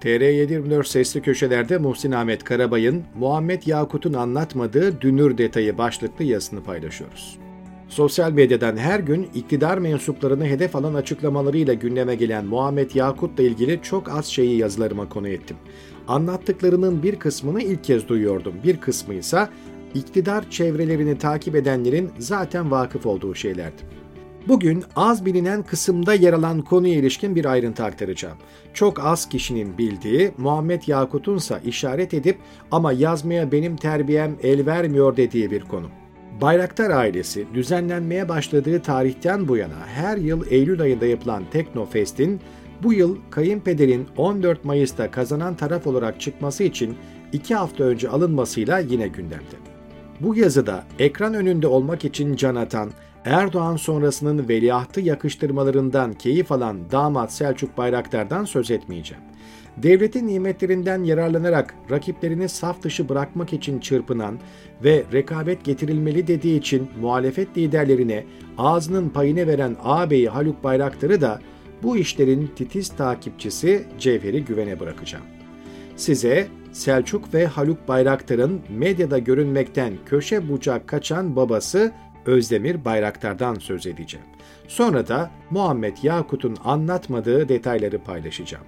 TR724 sesli köşelerde Muhsin Ahmet Karabay'ın Muhammed Yakut'un anlatmadığı dünür detayı başlıklı yazısını paylaşıyoruz. Sosyal medyadan her gün iktidar mensuplarını hedef alan açıklamalarıyla gündeme gelen Muhammed Yakut'la ilgili çok az şeyi yazılarıma konu ettim. Anlattıklarının bir kısmını ilk kez duyuyordum, bir kısmı ise iktidar çevrelerini takip edenlerin zaten vakıf olduğu şeylerdi. Bugün az bilinen kısımda yer alan konuya ilişkin bir ayrıntı aktaracağım. Çok az kişinin bildiği, Muhammed Yakut'unsa işaret edip ama yazmaya benim terbiyem el vermiyor dediği bir konu. Bayraktar ailesi düzenlenmeye başladığı tarihten bu yana her yıl Eylül ayında yapılan Teknofest'in bu yıl kayınpederin 14 Mayıs'ta kazanan taraf olarak çıkması için iki hafta önce alınmasıyla yine gündemde. Bu yazıda ekran önünde olmak için can atan, Erdoğan sonrasının veliahtı yakıştırmalarından keyif alan damat Selçuk Bayraktar'dan söz etmeyeceğim. Devletin nimetlerinden yararlanarak rakiplerini saf dışı bırakmak için çırpınan ve rekabet getirilmeli dediği için muhalefet liderlerine ağzının payını veren ağabeyi Haluk Bayraktar'ı da bu işlerin titiz takipçisi Cevher'i güvene bırakacağım. Size Selçuk ve Haluk Bayraktar'ın medyada görünmekten köşe bucak kaçan babası Özdemir Bayraktar'dan söz edeceğim. Sonra da Muhammed Yakut'un anlatmadığı detayları paylaşacağım.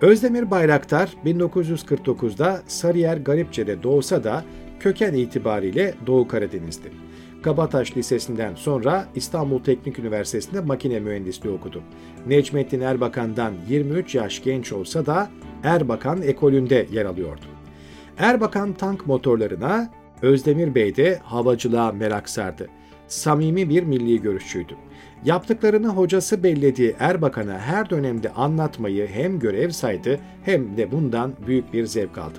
Özdemir Bayraktar 1949'da Sarıyer Garipçe'de doğsa da köken itibariyle Doğu Karadeniz'di. Kabataş Lisesi'nden sonra İstanbul Teknik Üniversitesi'nde makine mühendisliği okudu. Necmettin Erbakan'dan 23 yaş genç olsa da Erbakan ekolünde yer alıyordu. Erbakan tank motorlarına, Özdemir Bey de havacılığa merak sardı. Samimi bir milli görüşçüydü. Yaptıklarını hocası bellediği Erbakan'a her dönemde anlatmayı hem görev saydı hem de bundan büyük bir zevk aldı.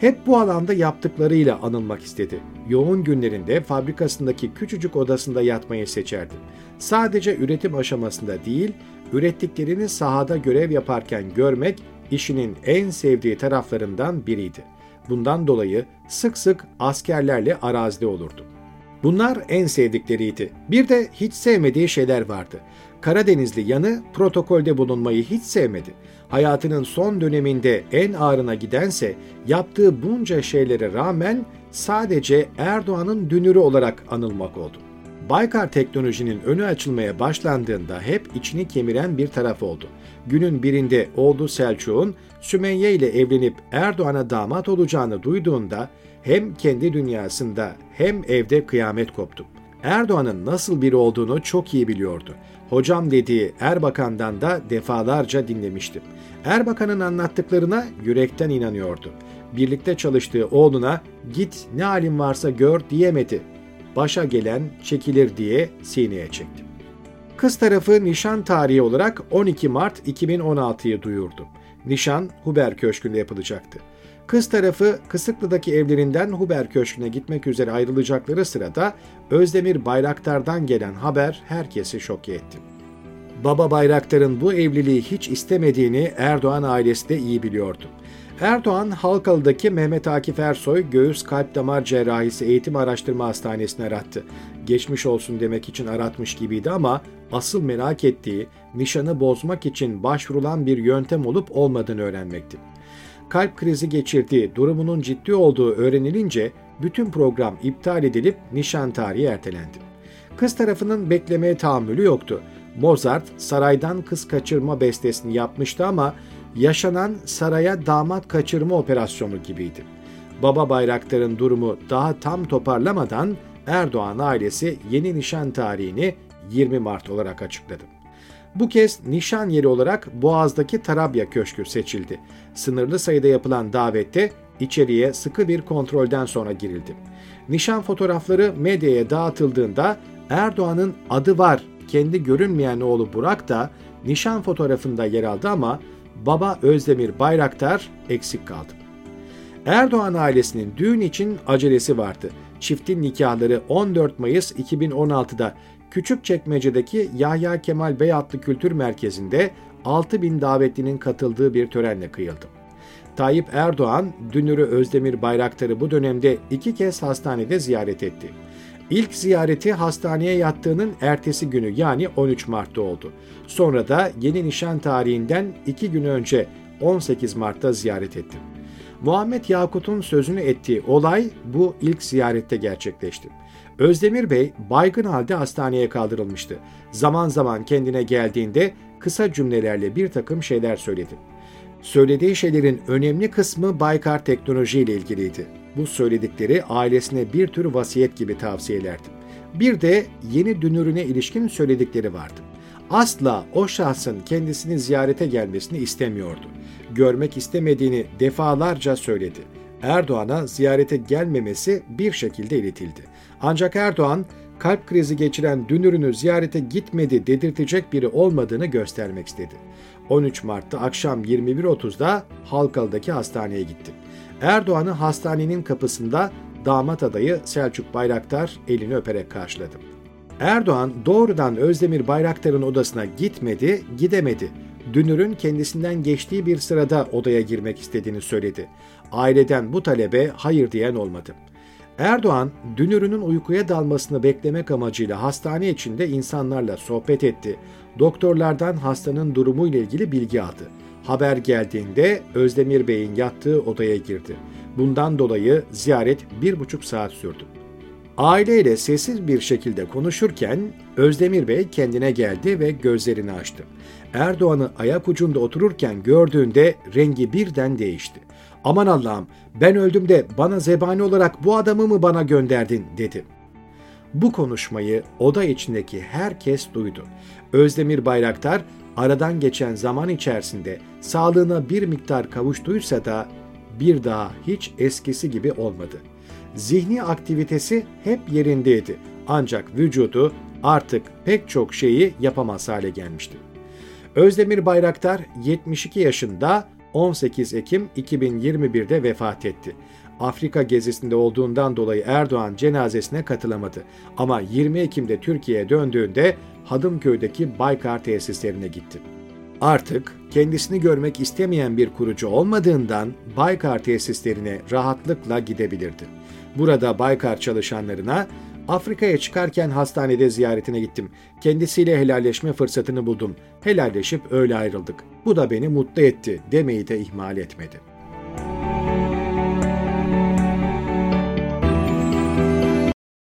Hep bu alanda yaptıklarıyla anılmak istedi. Yoğun günlerinde fabrikasındaki küçücük odasında yatmayı seçerdi. Sadece üretim aşamasında değil, ürettiklerini sahada görev yaparken görmek işinin en sevdiği taraflarından biriydi. Bundan dolayı sık sık askerlerle arazide olurdu. Bunlar en sevdikleriydi. Bir de hiç sevmediği şeyler vardı. Karadenizli yanı protokolde bulunmayı hiç sevmedi. Hayatının son döneminde en ağrına gidense yaptığı bunca şeylere rağmen sadece Erdoğan'ın dünürü olarak anılmak oldu. Baykar teknolojinin önü açılmaya başlandığında hep içini kemiren bir taraf oldu. Günün birinde oğlu Selçuk'un Sümeyye ile evlenip Erdoğan'a damat olacağını duyduğunda hem kendi dünyasında hem evde kıyamet koptu. Erdoğan'ın nasıl biri olduğunu çok iyi biliyordu. Hocam dediği Erbakan'dan da defalarca dinlemiştim. Erbakan'ın anlattıklarına yürekten inanıyordu. Birlikte çalıştığı oğluna git ne halin varsa gör diyemedi. Başa gelen çekilir diye sineye çekti. Kız tarafı nişan tarihi olarak 12 Mart 2016'yı duyurdu. Nişan Huber Köşkü'nde yapılacaktı. Kız tarafı Kısıklı'daki evlerinden Huber Köşkü'ne gitmek üzere ayrılacakları sırada Özdemir Bayraktar'dan gelen haber herkesi şok etti. Baba Bayraktar'ın bu evliliği hiç istemediğini Erdoğan ailesi de iyi biliyordu. Erdoğan, Halkalı'daki Mehmet Akif Ersoy Göğüs Kalp Damar Cerrahisi Eğitim Araştırma Hastanesi'ne arattı. Geçmiş olsun demek için aratmış gibiydi ama asıl merak ettiği nişanı bozmak için başvurulan bir yöntem olup olmadığını öğrenmekti. Kalp krizi geçirdiği, durumunun ciddi olduğu öğrenilince bütün program iptal edilip nişan tarihi ertelendi. Kız tarafının beklemeye tahammülü yoktu. Mozart saraydan kız kaçırma bestesini yapmıştı ama yaşanan saraya damat kaçırma operasyonu gibiydi. Baba Bayraktar'ın durumu daha tam toparlamadan Erdoğan ailesi yeni nişan tarihini 20 Mart olarak açıkladı. Bu kez nişan yeri olarak Boğaz'daki Tarabya Köşkü seçildi. Sınırlı sayıda yapılan davette içeriye sıkı bir kontrolden sonra girildi. Nişan fotoğrafları medyaya dağıtıldığında Erdoğan'ın adı var kendi görünmeyen oğlu Burak da nişan fotoğrafında yer aldı ama baba Özdemir Bayraktar eksik kaldı. Erdoğan ailesinin düğün için acelesi vardı. Çiftin nikahları 14 Mayıs 2016'da Küçükçekmece'deki Yahya Kemal Beyatlı Kültür Merkezi'nde 6 bin davetlinin katıldığı bir törenle kıyıldı. Tayyip Erdoğan, dünürü Özdemir Bayraktar'ı bu dönemde iki kez hastanede ziyaret etti. İlk ziyareti hastaneye yattığının ertesi günü yani 13 Mart'ta oldu. Sonra da yeni nişan tarihinden iki gün önce 18 Mart'ta ziyaret ettim. Muhammed Yakut'un sözünü ettiği olay bu ilk ziyarette gerçekleşti. Özdemir Bey baygın halde hastaneye kaldırılmıştı. Zaman zaman kendine geldiğinde kısa cümlelerle bir takım şeyler söyledi. Söylediği şeylerin önemli kısmı Baykar teknoloji ile ilgiliydi. Bu söyledikleri ailesine bir tür vasiyet gibi tavsiyelerdi. Bir de yeni dünürüne ilişkin söyledikleri vardı. Asla o şahsın kendisini ziyarete gelmesini istemiyordu. Görmek istemediğini defalarca söyledi. Erdoğan'a ziyarete gelmemesi bir şekilde iletildi. Ancak Erdoğan kalp krizi geçiren dünürünü ziyarete gitmedi dedirtecek biri olmadığını göstermek istedi. 13 Mart'ta akşam 21.30'da Halkalı'daki hastaneye gitti. Erdoğan'ı hastanenin kapısında damat adayı Selçuk Bayraktar elini öperek karşıladı. Erdoğan doğrudan Özdemir Bayraktar'ın odasına gitmedi, gidemedi. Dünür'ün kendisinden geçtiği bir sırada odaya girmek istediğini söyledi. Aileden bu talebe hayır diyen olmadı. Erdoğan, Dünür'ünün uykuya dalmasını beklemek amacıyla hastane içinde insanlarla sohbet etti. Doktorlardan hastanın durumu ile ilgili bilgi aldı. Haber geldiğinde Özdemir Bey'in yattığı odaya girdi. Bundan dolayı ziyaret bir buçuk saat sürdü. Aileyle sessiz bir şekilde konuşurken Özdemir Bey kendine geldi ve gözlerini açtı. Erdoğan'ı ayak ucunda otururken gördüğünde rengi birden değişti. Aman Allah'ım ben öldüm de bana zebani olarak bu adamı mı bana gönderdin dedi. Bu konuşmayı oda içindeki herkes duydu. Özdemir Bayraktar aradan geçen zaman içerisinde sağlığına bir miktar kavuştuysa da bir daha hiç eskisi gibi olmadı. Zihni aktivitesi hep yerindeydi ancak vücudu artık pek çok şeyi yapamaz hale gelmişti. Özdemir Bayraktar 72 yaşında 18 Ekim 2021'de vefat etti. Afrika gezisinde olduğundan dolayı Erdoğan cenazesine katılamadı. Ama 20 Ekim'de Türkiye'ye döndüğünde Hadımköy'deki Baykar tesislerine gitti. Artık kendisini görmek istemeyen bir kurucu olmadığından Baykar tesislerine rahatlıkla gidebilirdi. Burada Baykar çalışanlarına Afrika'ya çıkarken hastanede ziyaretine gittim. Kendisiyle helalleşme fırsatını buldum. Helalleşip öyle ayrıldık. Bu da beni mutlu etti demeyi de ihmal etmedi.